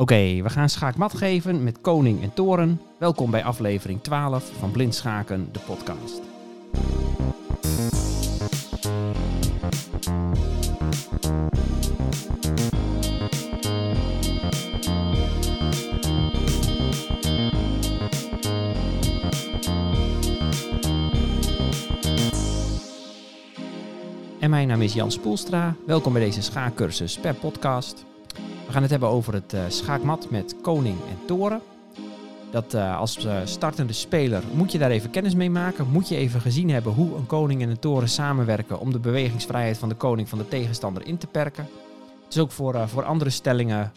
Oké, we gaan schaakmat geven met koning en toren. Welkom bij aflevering 12 van Blind Schaken, de podcast. En mijn naam is Jan Spoelstra. Welkom bij deze schaakcursus per podcast. We gaan het hebben over het uh, schaakmat met koning en toren. Dat uh, als uh, startende speler moet je daar even kennis mee maken. Moet je even gezien hebben hoe een koning en een toren samenwerken om de bewegingsvrijheid van de koning van de tegenstander in te perken. Het is ook voor, voor andere stellingen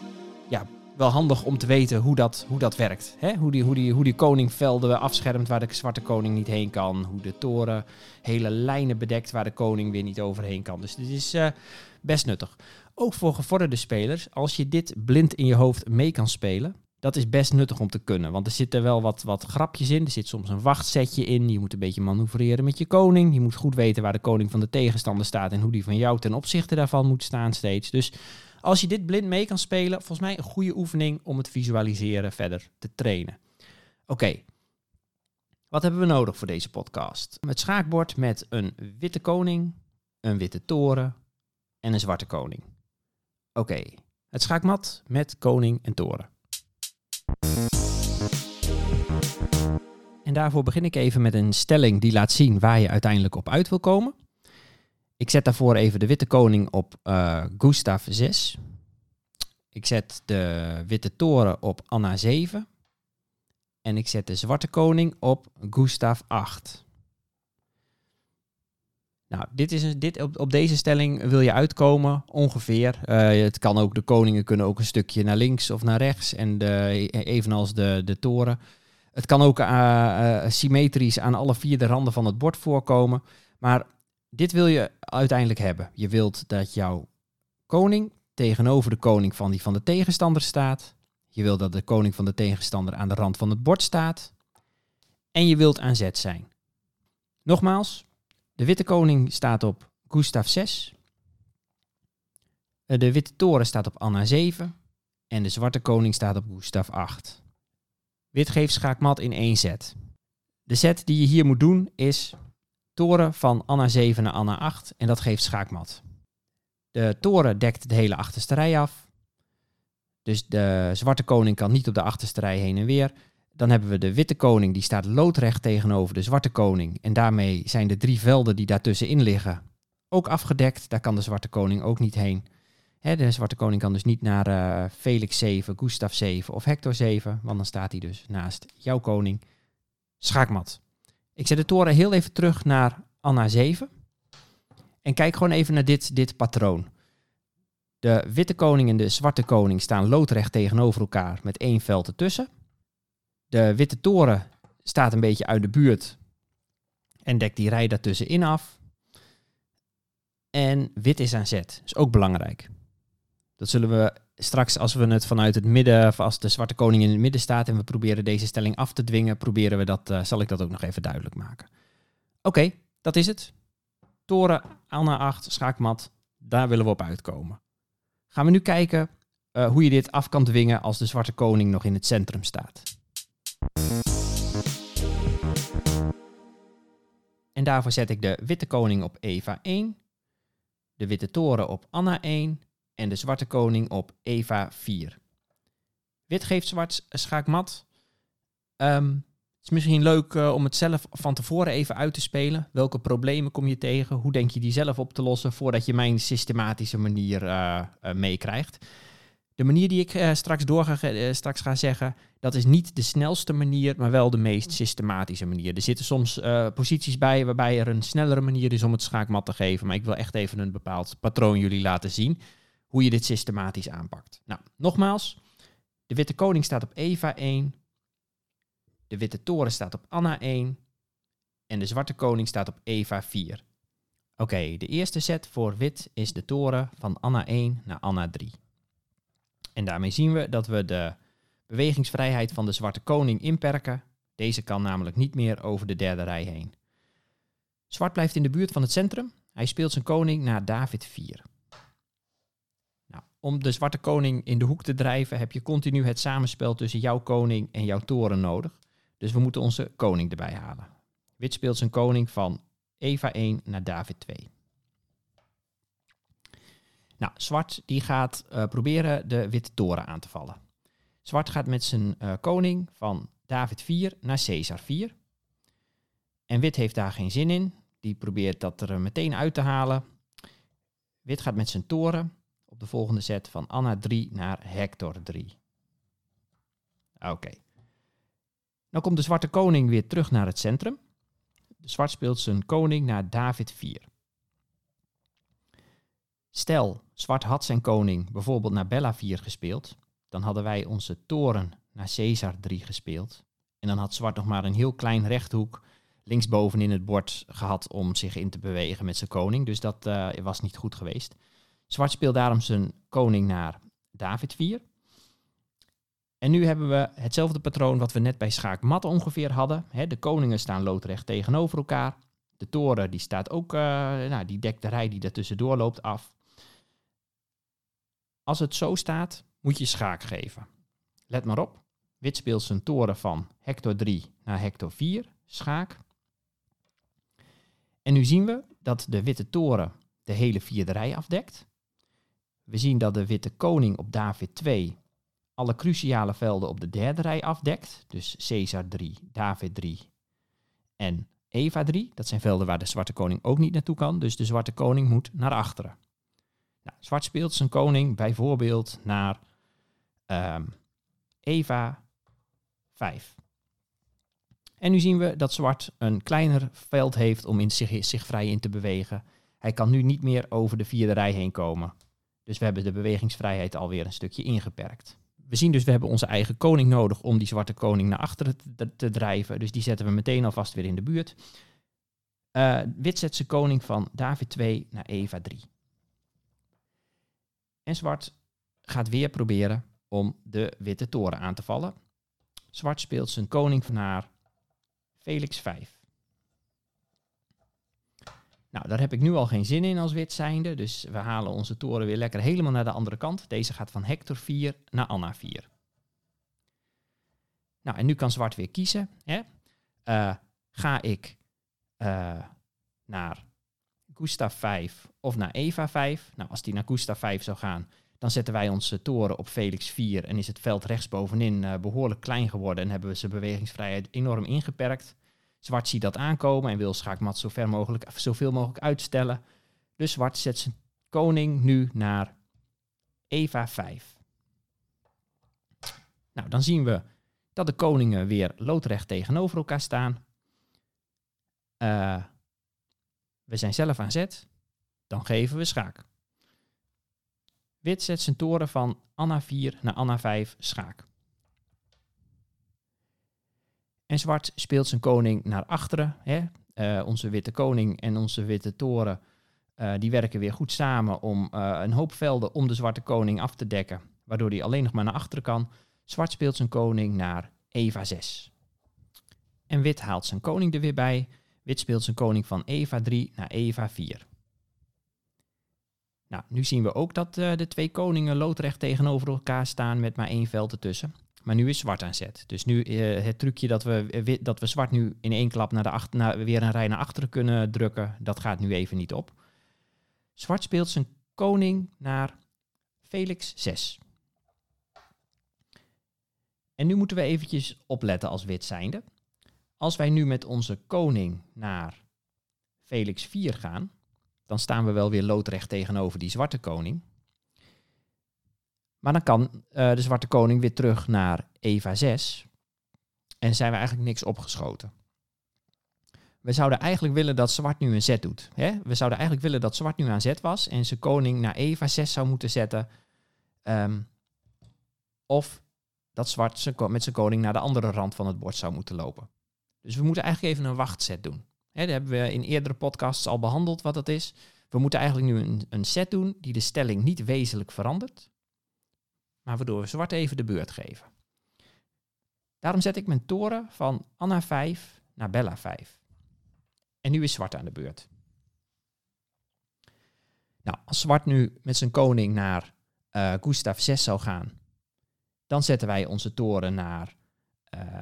ja, wel handig om te weten hoe dat, hoe dat werkt. Hè? Hoe, die, hoe, die, hoe die koning velden afschermt waar de zwarte koning niet heen kan. Hoe de toren hele lijnen bedekt waar de koning weer niet overheen kan. Dus dit is best nuttig. Ook voor gevorderde spelers, als je dit blind in je hoofd mee kan spelen, dat is best nuttig om te kunnen. Want er zitten wel wat, wat grapjes in. Er zit soms een wachtsetje in. Je moet een beetje manoeuvreren met je koning. Je moet goed weten waar de koning van de tegenstander staat en hoe die van jou ten opzichte daarvan moet staan steeds. Dus als je dit blind mee kan spelen, volgens mij een goede oefening om het visualiseren verder te trainen. Oké, wat hebben we nodig voor deze podcast? Het schaakbord met een witte koning, een witte toren en een zwarte koning. Oké, het schaakmat met koning en toren. En daarvoor begin ik even met een stelling die laat zien waar je uiteindelijk op uit wil komen. Ik zet daarvoor even de witte koning op uh, Gustav 6. Ik zet de witte toren op Anna 7. En ik zet de zwarte koning op Gustav 8. Nou, dit is dit, op, deze stelling wil je uitkomen, ongeveer. Uh, het kan ook, de koningen kunnen ook een stukje naar links of naar rechts, en de, evenals de, de toren. Het kan ook uh, symmetrisch aan alle vier de randen van het bord voorkomen. Maar dit wil je uiteindelijk hebben. Je wilt dat jouw koning tegenover de koning van die van de tegenstander staat. Je wilt dat de koning van de tegenstander aan de rand van het bord staat. En je wilt aan zet zijn. Nogmaals, de witte koning staat op Gustav 6. De witte toren staat op Anna 7. En de zwarte koning staat op Gustav 8. Wit geeft schaakmat in één set. De set die je hier moet doen is toren van Anna 7 naar Anna 8 en dat geeft schaakmat. De toren dekt de hele achterste rij af. Dus de zwarte koning kan niet op de achterste rij heen en weer. Dan hebben we de witte koning, die staat loodrecht tegenover de zwarte koning. En daarmee zijn de drie velden die daartussenin liggen ook afgedekt. Daar kan de zwarte koning ook niet heen. De zwarte koning kan dus niet naar uh, Felix 7, Gustav 7 of Hector 7, want dan staat hij dus naast jouw koning. Schaakmat. Ik zet de toren heel even terug naar Anna 7. En kijk gewoon even naar dit, dit patroon. De witte koning en de zwarte koning staan loodrecht tegenover elkaar met één veld ertussen. De witte toren staat een beetje uit de buurt en dekt die rij daartussenin af. En wit is aan zet, is ook belangrijk. Dat zullen we straks, als we het vanuit het midden, of als de zwarte koning in het midden staat en we proberen deze stelling af te dwingen, proberen we dat, uh, zal ik dat ook nog even duidelijk maken. Oké, dat is het. Toren, Anna 8, schaakmat, daar willen we op uitkomen. Gaan we nu kijken uh, hoe je dit af kan dwingen als de zwarte koning nog in het centrum staat. En daarvoor zet ik de witte koning op Eva 1, de witte toren op Anna 1 en de zwarte koning op Eva 4. Wit geeft zwart schaakmat. Um, het is misschien leuk uh, om het zelf van tevoren even uit te spelen. Welke problemen kom je tegen? Hoe denk je die zelf op te lossen voordat je mijn systematische manier uh, uh, meekrijgt? De manier die ik uh, straks, doorga, uh, straks ga zeggen, dat is niet de snelste manier, maar wel de meest systematische manier. Er zitten soms uh, posities bij waarbij er een snellere manier is om het schaakmat te geven. Maar ik wil echt even een bepaald patroon jullie laten zien. Hoe je dit systematisch aanpakt. Nou, nogmaals. De witte koning staat op Eva 1. De witte toren staat op Anna 1. En de zwarte koning staat op Eva 4. Oké, okay, de eerste set voor wit is de toren van Anna 1 naar Anna 3. En daarmee zien we dat we de bewegingsvrijheid van de zwarte koning inperken. Deze kan namelijk niet meer over de derde rij heen. Zwart blijft in de buurt van het centrum. Hij speelt zijn koning naar David 4. Nou, om de zwarte koning in de hoek te drijven, heb je continu het samenspel tussen jouw koning en jouw toren nodig. Dus we moeten onze koning erbij halen. Wit speelt zijn koning van Eva 1 naar David 2. Nou, zwart die gaat uh, proberen de witte toren aan te vallen. Zwart gaat met zijn uh, koning van David 4 naar Caesar 4. En wit heeft daar geen zin in. Die probeert dat er meteen uit te halen. Wit gaat met zijn toren op de volgende set van Anna 3 naar Hector 3. Oké. Okay. Dan komt de zwarte koning weer terug naar het centrum. Zwart speelt zijn koning naar David 4. Stel, zwart had zijn koning bijvoorbeeld naar Bella 4 gespeeld, dan hadden wij onze toren naar Caesar 3 gespeeld. En dan had zwart nog maar een heel klein rechthoek linksboven in het bord gehad om zich in te bewegen met zijn koning. Dus dat uh, was niet goed geweest. Zwart speelt daarom zijn koning naar David 4. En nu hebben we hetzelfde patroon wat we net bij schaak mat ongeveer hadden. de koningen staan loodrecht tegenover elkaar. De toren die staat ook, uh, nou, die dekt de rij die er tussendoor loopt af. Als het zo staat, moet je schaak geven. Let maar op. Wit speelt zijn toren van hector 3 naar hector 4, schaak. En nu zien we dat de witte toren de hele vierde rij afdekt. We zien dat de witte koning op David 2 alle cruciale velden op de derde rij afdekt. Dus Caesar 3, David 3 en Eva 3. Dat zijn velden waar de zwarte koning ook niet naartoe kan. Dus de zwarte koning moet naar achteren. Nou, zwart speelt zijn koning bijvoorbeeld naar um, Eva 5. En nu zien we dat zwart een kleiner veld heeft om in zich, zich vrij in te bewegen. Hij kan nu niet meer over de vierde rij heen komen. Dus we hebben de bewegingsvrijheid alweer een stukje ingeperkt. We zien dus, we hebben onze eigen koning nodig om die zwarte koning naar achteren te, te drijven. Dus die zetten we meteen alvast weer in de buurt. Wit zet zijn koning van David 2 naar Eva 3. En zwart gaat weer proberen om de witte toren aan te vallen. Zwart speelt zijn koning naar Felix 5. Nou, daar heb ik nu al geen zin in als wit zijnde. Dus we halen onze toren weer lekker helemaal naar de andere kant. Deze gaat van Hector 4 naar Anna 4. Nou, en nu kan zwart weer kiezen. Hè? Uh, ga ik uh, naar Gustav 5 of naar Eva 5? Nou, als die naar Gustav 5 zou gaan, dan zetten wij onze toren op Felix 4 en is het veld rechtsbovenin uh, behoorlijk klein geworden en hebben we zijn bewegingsvrijheid enorm ingeperkt. Zwart ziet dat aankomen en wil schaakmat zo ver mogelijk, zoveel mogelijk uitstellen. Dus zwart zet zijn koning nu naar Eva 5. Nou, dan zien we dat de koningen weer loodrecht tegenover elkaar staan. Uh, we zijn zelf aan zet. Dan geven we schaak. Wit zet zijn toren van Anna 4 naar Anna 5 schaak. En zwart speelt zijn koning naar achteren. Hè? Uh, onze witte koning en onze witte toren, uh, die werken weer goed samen om uh, een hoop velden om de zwarte koning af te dekken, waardoor hij alleen nog maar naar achteren kan. Zwart speelt zijn koning naar Eva 6. En wit haalt zijn koning er weer bij. Wit speelt zijn koning van Eva 3 naar Eva 4. Nou, nu zien we ook dat de twee koningen loodrecht tegenover elkaar staan met maar één veld ertussen. Maar nu is zwart aan zet. Dus nu uh, het trucje dat we, eh, dat we zwart nu in één klap naar de achter, naar, weer een rij naar achteren kunnen drukken, dat gaat nu even niet op. Zwart speelt zijn koning naar Felix 6. En nu moeten we eventjes opletten als wit zijnde. Als wij nu met onze koning naar Felix 4 gaan, dan staan we wel weer loodrecht tegenover die zwarte koning. Maar dan kan uh, de Zwarte Koning weer terug naar Eva 6. En zijn we eigenlijk niks opgeschoten. We zouden eigenlijk willen dat Zwart nu een zet doet. Hè? We zouden eigenlijk willen dat Zwart nu aan zet was en zijn koning naar Eva 6 zou moeten zetten. Um, of dat Zwart met zijn koning naar de andere rand van het bord zou moeten lopen. Dus we moeten eigenlijk even een wachtzet doen. Hè, dat hebben we in eerdere podcasts al behandeld wat dat is. We moeten eigenlijk nu een, een set doen die de stelling niet wezenlijk verandert maar waardoor we zwart even de beurt geven. Daarom zet ik mijn toren van Anna 5 naar Bella 5. En nu is zwart aan de beurt. Nou, als zwart nu met zijn koning naar uh, Gustav 6 zou gaan, dan zetten wij onze toren naar uh,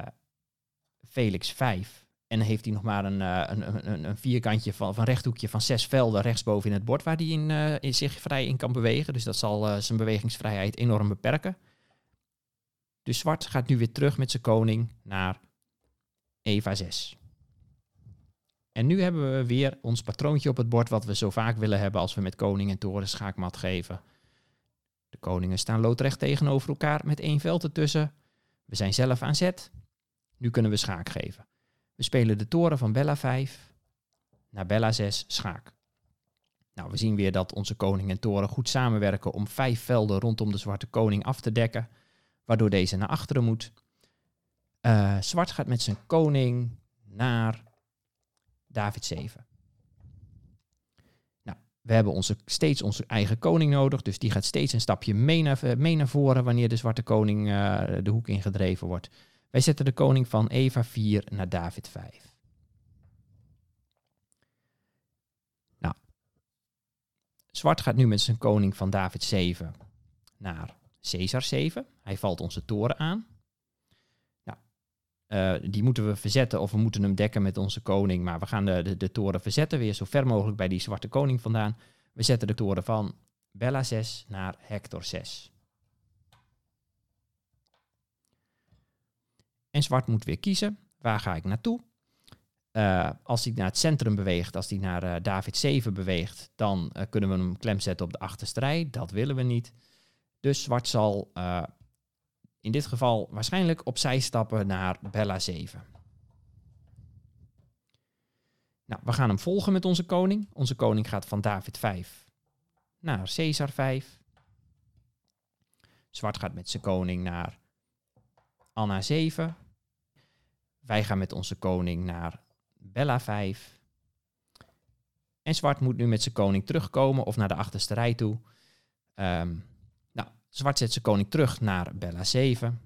Felix 5. En heeft hij nog maar een, uh, een, een, een, vierkantje van, van rechthoekje van zes velden rechtsboven in het bord waar hij in, in zich vrij in kan bewegen. Dus dat zal zijn bewegingsvrijheid enorm beperken. Dus zwart gaat nu weer terug met zijn koning naar Eva 6. En nu hebben we weer ons patroontje op het bord wat we zo vaak willen hebben als we met koning en toren schaakmat geven. De koningen staan loodrecht tegenover elkaar met één veld ertussen. We zijn zelf aan zet. Nu kunnen we schaak geven. We spelen de toren van Bella 5 naar Bella 6 schaak. Nou, we zien weer dat onze koning en toren goed samenwerken om vijf velden rondom de zwarte koning af te dekken, waardoor deze naar achteren moet. Uh, zwart gaat met zijn koning naar David 7. Nou, we hebben onze, steeds onze eigen koning nodig, dus die gaat steeds een stapje mee naar, eh, mee naar voren wanneer de zwarte koning uh, de hoek ingedreven wordt. Wij zetten de koning van Eva 4 naar David 5. Nou, zwart gaat nu met zijn koning van David 7 naar Caesar 7. Hij valt onze toren aan. Uh, die moeten we verzetten of we moeten hem dekken met onze koning. Maar we gaan de, de, de, toren verzetten, weer zo ver mogelijk bij die zwarte koning vandaan. We zetten de toren van Bella 6 naar Hector 6. En zwart moet weer kiezen. Waar ga ik naartoe? Uh, als hij naar het centrum beweegt, als hij naar uh, David 7 beweegt, dan kunnen we hem klem zetten op de achterste rij. Dat willen we niet. Dus zwart zal in dit geval waarschijnlijk opzij stappen naar Bella 7. Nou, we gaan hem volgen met onze koning. Onze koning gaat van David 5 naar Caesar 5. Zwart gaat met zijn koning naar Anna 7. Wij gaan met onze koning naar Bella 5. En zwart moet nu met zijn koning terugkomen of naar de achterste rij toe. Um, Zwart zet zijn koning terug naar Bella 7.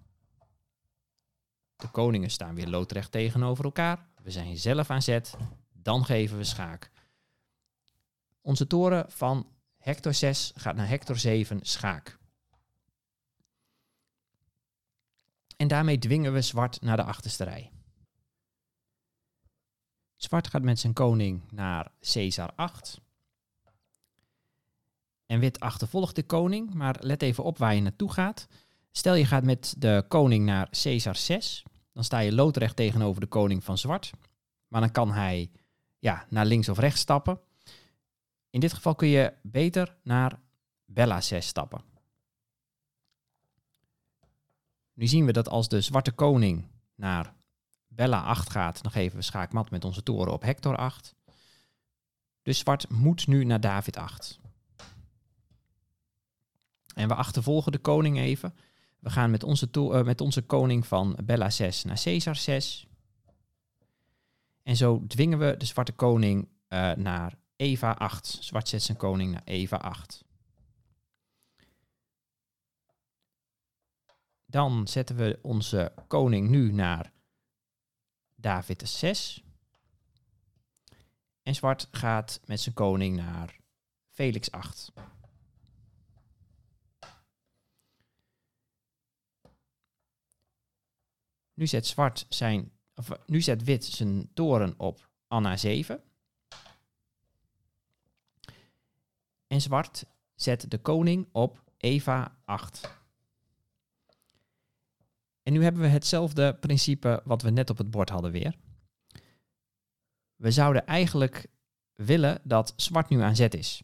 De koningen staan weer loodrecht tegenover elkaar. We zijn zelf aan zet. Dan geven we schaak. Onze toren van Hector 6 gaat naar Hector 7 schaak. En daarmee dwingen we zwart naar de achterste rij. Zwart gaat met zijn koning naar Caesar 8. En wit achtervolgt de koning, maar let even op waar je naartoe gaat. Stel je gaat met de koning naar Caesar 6, dan sta je loodrecht tegenover de koning van zwart. Maar dan kan hij ja, naar links of rechts stappen. In dit geval kun je beter naar Bella 6 stappen. Nu zien we dat als de zwarte koning naar Bella 8 gaat, dan geven we schaakmat met onze toren op Hector 8. Dus zwart moet nu naar David 8. En we achtervolgen de koning even. We gaan met onze, uh, met onze koning van Bella 6 naar Caesar 6. En zo dwingen we de zwarte koning uh, naar Eva 8. Zwart zet zijn koning naar Eva 8. Dan zetten we onze koning nu naar David 6. En zwart gaat met zijn koning naar Felix 8. Nu zet zwart zijn, of nu zet wit zijn toren op Anna 7. En zwart zet de koning op Eva 8. En nu hebben we hetzelfde principe wat we net op het bord hadden weer. We zouden eigenlijk willen dat zwart nu aan zet is.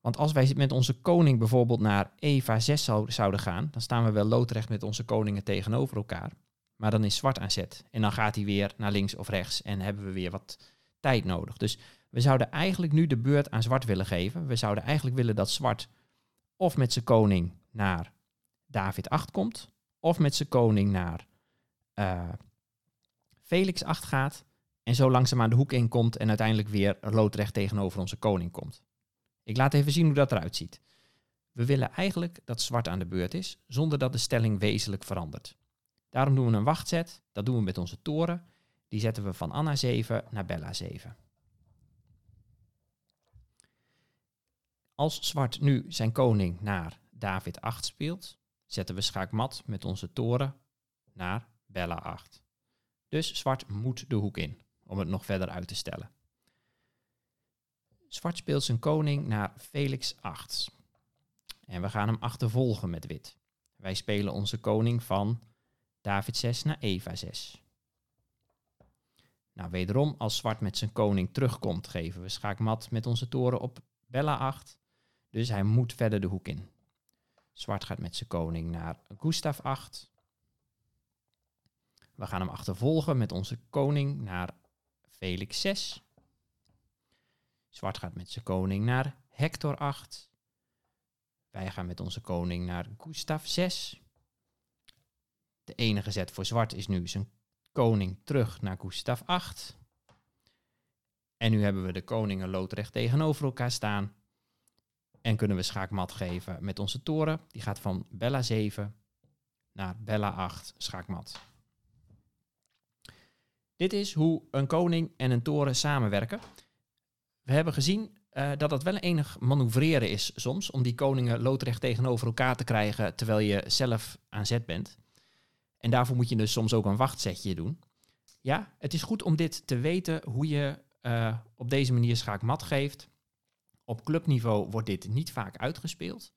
Want als wij met onze koning bijvoorbeeld naar Eva 6 zouden gaan, dan staan we wel loodrecht met onze koningen tegenover elkaar. Maar dan is zwart aan zet. En dan gaat hij weer naar links of rechts en hebben we weer wat tijd nodig. Dus we zouden eigenlijk nu de beurt aan zwart willen geven. We zouden eigenlijk willen dat zwart of met zijn koning naar David 8 komt, of met zijn koning naar uh, Felix 8 gaat. En zo langzaam aan de hoek in komt en uiteindelijk weer loodrecht tegenover onze koning komt. Ik laat even zien hoe dat eruit ziet. We willen eigenlijk dat zwart aan de beurt is, zonder dat de stelling wezenlijk verandert. Daarom doen we een wachtzet, dat doen we met onze toren. Die zetten we van Anna 7 naar Bella 7. Als zwart nu zijn koning naar David 8 speelt, zetten we schaakmat met onze toren naar Bella 8. Dus zwart moet de hoek in, om het nog verder uit te stellen. Zwart speelt zijn koning naar Felix 8. En we gaan hem achtervolgen met wit. Wij spelen onze koning van David 6 naar Eva 6. Nou, wederom, als zwart met zijn koning terugkomt, geven we schaakmat met onze toren op Bella 8. Dus hij moet verder de hoek in. Zwart gaat met zijn koning naar Gustav 8. We gaan hem achtervolgen met onze koning naar Felix 6. Zwart gaat met zijn koning naar Hector 8. Wij gaan met onze koning naar Gustav 6. De enige zet voor zwart is nu zijn koning terug naar Gustav 8. En nu hebben we de koningen loodrecht tegenover elkaar staan. En kunnen we schaakmat geven met onze toren. Die gaat van Bella 7 naar Bella 8 schaakmat. Dit is hoe een koning en een toren samenwerken. We hebben gezien uh, dat het wel enig manoeuvreren is soms om die koningen loodrecht tegenover elkaar te krijgen terwijl je zelf aan zet bent. En daarvoor moet je dus soms ook een wachtzetje doen. Ja, het is goed om dit te weten hoe je uh, op deze manier schaakmat geeft. Op clubniveau wordt dit niet vaak uitgespeeld.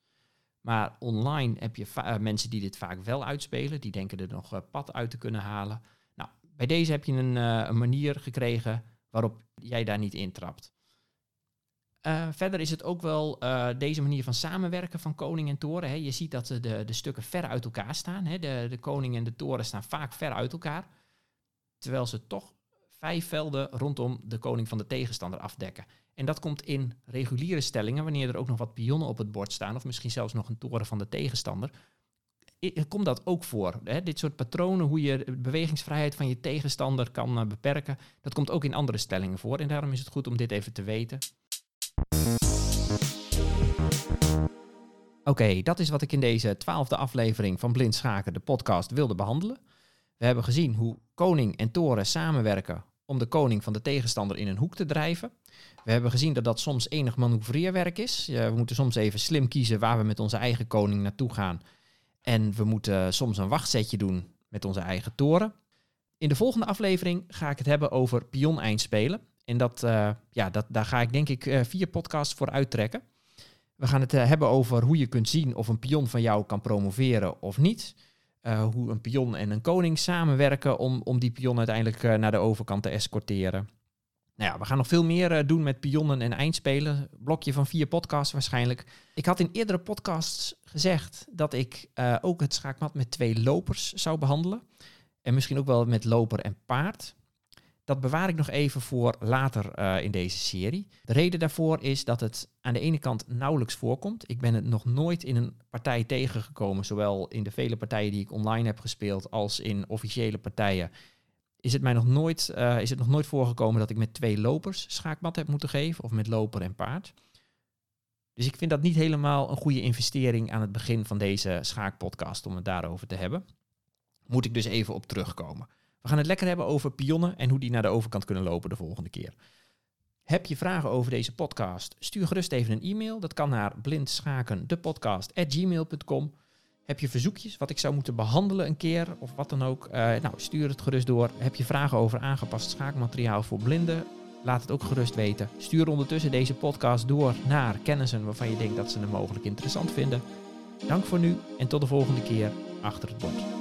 Maar online heb je uh, mensen die dit vaak wel uitspelen. Die denken er nog uh, pad uit te kunnen halen. Nou, bij deze heb je een, een manier gekregen waarop jij daar niet intrapt. Verder is het ook wel deze manier van samenwerken van koning en toren. Hè. Je ziet dat de, de stukken ver uit elkaar staan. Hè. De, de koning en de toren staan vaak ver uit elkaar. Terwijl ze toch vijf velden rondom de koning van de tegenstander afdekken. En dat komt in reguliere stellingen, wanneer er ook nog wat pionnen op het bord staan, of misschien zelfs nog een toren van de tegenstander. Komt dat ook voor? Hè? Dit soort patronen, hoe je de bewegingsvrijheid van je tegenstander kan uh, beperken, dat komt ook in andere stellingen voor. En daarom is het goed om dit even te weten. Oké, dat is wat ik in deze twaalfde aflevering van Blind Schaken, de podcast, wilde behandelen. We hebben gezien hoe koning en toren samenwerken om de koning van de tegenstander in een hoek te drijven. We hebben gezien dat dat soms enig manoeuvreerwerk is. we moeten soms even slim kiezen waar we met onze eigen koning naartoe gaan. En we moeten soms een wachtzetje doen met onze eigen toren. In de volgende aflevering ga ik het hebben over pion eindspelen. En dat, uh, ja, dat, daar ga ik denk ik uh, vier podcasts voor uittrekken. We gaan het uh, hebben over hoe je kunt zien of een pion van jou kan promoveren of niet. Hoe een pion en een koning samenwerken om, om die pion uiteindelijk naar de overkant te escorteren. Nou ja, we gaan nog veel meer doen met pionnen en eindspelen. Blokje van vier podcasts waarschijnlijk. Ik had in eerdere podcasts gezegd dat ik ook het schaakmat met twee lopers zou behandelen. En misschien ook wel met loper en paard. Dat bewaar ik nog even voor later uh, in deze serie. De reden daarvoor is dat het aan de ene kant nauwelijks voorkomt. Ik ben het nog nooit in een partij tegengekomen, zowel in de vele partijen die ik online heb gespeeld als in officiële partijen. Is het mij nog nooit, uh, is het nog nooit voorgekomen dat ik met twee lopers schaakmat heb moeten geven, of met loper en paard. Dus ik vind dat niet helemaal een goede investering aan het begin van deze schaakpodcast om het daarover te hebben. Moet ik dus even op terugkomen. We gaan het lekker hebben over pionnen en hoe die naar de overkant kunnen lopen de volgende keer. Heb je vragen over deze podcast? Stuur gerust even een e-mail. Dat kan naar blindschaken.depodcast.gmail.com. Heb je verzoekjes wat ik zou moeten behandelen een keer of wat dan ook? Uh, nou, stuur het gerust door. Heb je vragen over aangepast schaakmateriaal voor blinden? Laat het ook gerust weten. Stuur ondertussen deze podcast door naar kennissen waarvan je denkt dat ze hem mogelijk interessant vinden. Dank voor nu en tot de volgende keer achter het bord.